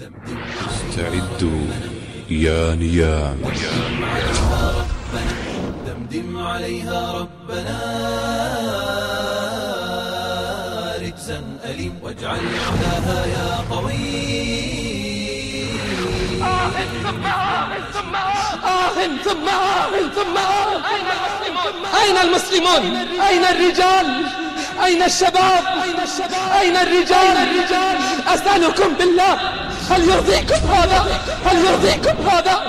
استعدوا يا نيام. دمدم عليها ربنا رجزا أليم واجعل علاها يا قوي آه ثم آه ثم آه ثم آه ثم آه أين المسلمون؟ أين الرجال؟ أين الشباب؟ أين الرجال؟ أسألكم بالله. هل يرضيكم هذا؟ هل يرضيكم هذا؟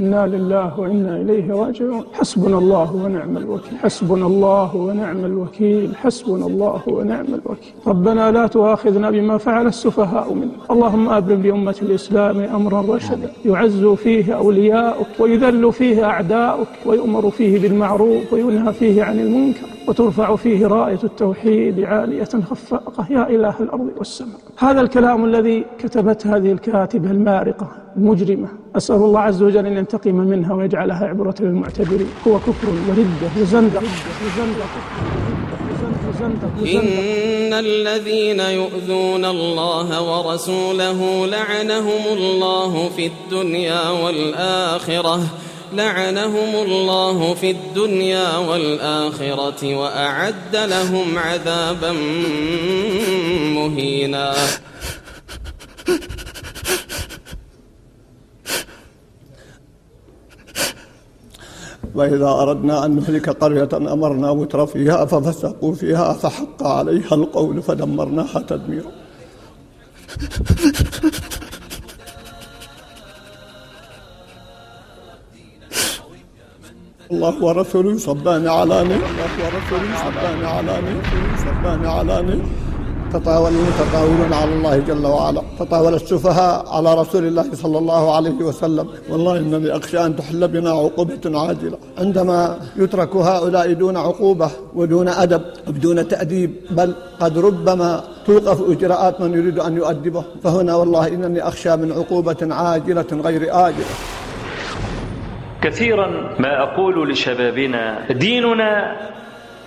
إنا لله وإنا إليه راجعون. حسبنا الله ونعم الوكيل. حسبنا الله ونعم الوكيل. حسبنا الله ونعم الوكيل. ربنا لا تؤاخذنا بما فعل السفهاء منا. اللهم أبرم لأمة الإسلام أمرا رشدا. يعز فيه أولياؤك ويذل فيه أعداؤك ويؤمر فيه بالمعروف وينهى فيه عن المنكر وترفع فيه راية التوحيد عالية خفاقة. يا إله الأرض والسماء. هذا الكلام الذي كتبت هذه الكاتبة المارقة. المجرمة أسأل الله عز وجل أن ينتقم منها ويجعلها عبرة للمعتبرين. هو كفر وردة وزندق. إن الذين يؤذون الله ورسوله لعنهم الله في الدنيا والآخرة لعنهم الله في الدنيا والآخرة وأعد لهم عذابا مهينا. وإذا أردنا أن نهلك قرية أمرنا متر فيها ففسقوا فيها فحق عليها القول فدمرناها تدميرا. الله ورسوله صبان علاني الله ورسوله صبان علاني صبان علاني تطاول المتطاولون على الله جل وعلا. تطاول السفهاء على رسول الله صلى الله عليه وسلم. والله إنني أخشى أن تحل بنا عقوبة عاجلة. عندما يترك هؤلاء دون عقوبة ودون أدب بدون تأديب بل قد ربما توقف إجراءات من يريد أن يؤدبه. فهنا والله إنني أخشى من عقوبة عاجلة غير آجلة. كثيرا ما أقول لشبابنا ديننا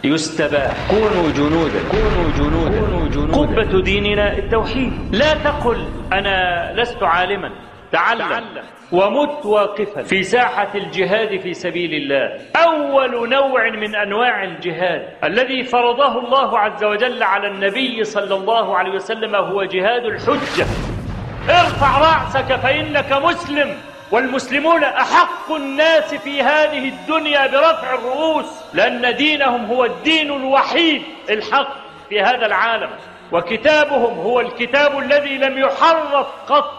يستباح كونوا جنودا. كونوا جنودا, كونوا جنودا. قبة ديننا التوحيد. لا تقل أنا لست عالما. تعلم, تعلم. ومت واقفا. في ساحة الجهاد في سبيل الله. أول نوع من أنواع الجهاد. الذي فرضه الله عز وجل على النبي صلى الله عليه وسلم هو جهاد الحجة. ارفع رأسك فإنك مسلم. والمسلمون أحق الناس في هذه الدنيا برفع الرؤوس لأن دينهم هو الدين الوحيد الحق في هذا العالم وكتابهم هو الكتاب الذي لم يحرف قط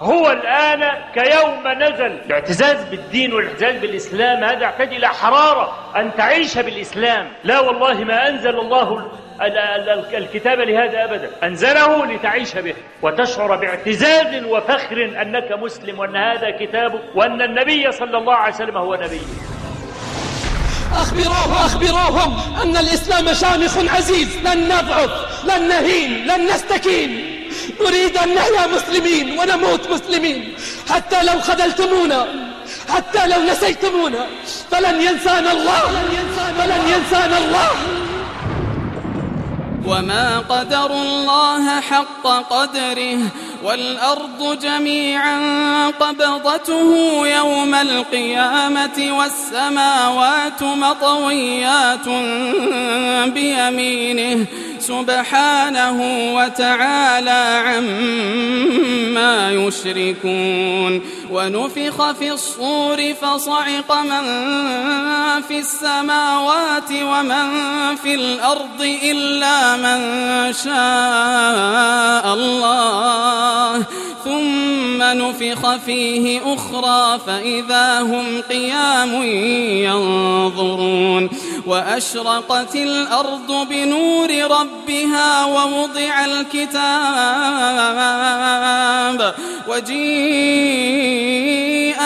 هو الآن كيوم نزل. الاعتزاز بالدين والاعتزاز بالإسلام هذا يحتاج إلى حرارة أن تعيش بالإسلام. لا والله ما أنزل الله الكتاب لهذا أبدا. أنزله لتعيش به وتشعر باعتزاز وفخر أنك مسلم وأن هذا كتابك وأن النبي صلى الله عليه وسلم هو نبي. أخبروهم أخبروهم أن الإسلام شامخ عزيز. لن نضعف لن نهين لن نستكين. نريد أن نحيا مسلمين ونموت مسلمين. حتى لو خذلتمونا حتى لو نسيتمونا. فلن ينسانا الله فلن ينسانا الله. وما قدر الله حق قدره والأرض جميعا قبضته يوم القيامة والسماوات مطويات بيمينه سبحانه وتعالى عما يشركون ونفخ في الصور فصعق من في السماوات ومن في الأرض إلا من شاء الله. ثم نفخ فيه أخرى فإذا هم قيام ينظرون وأشرقت الأرض بنور ربها ووضع الكتاب وجيء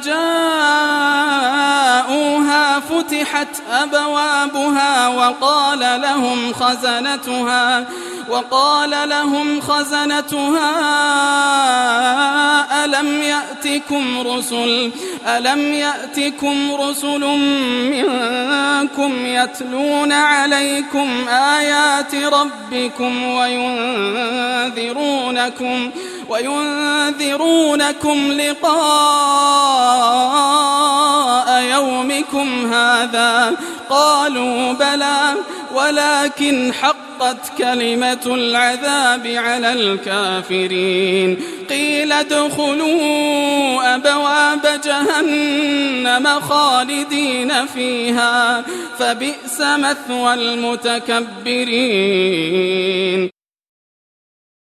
جاءوها فتحت أبوابها وقال لهم خزنتها وقال لهم خزنتها ألم يأتكم رسل؟ ألم يأتكم رسل منكم يتلون عليكم آيات ربكم وينذرونكم؟ وينذرونكم لقاء يومكم هذا. قالوا بلى ولكن حقت كلمة العذاب على الكافرين. قيل ادخلوا أبواب جهنم خالدين فيها فبئس مثوى المتكبرين.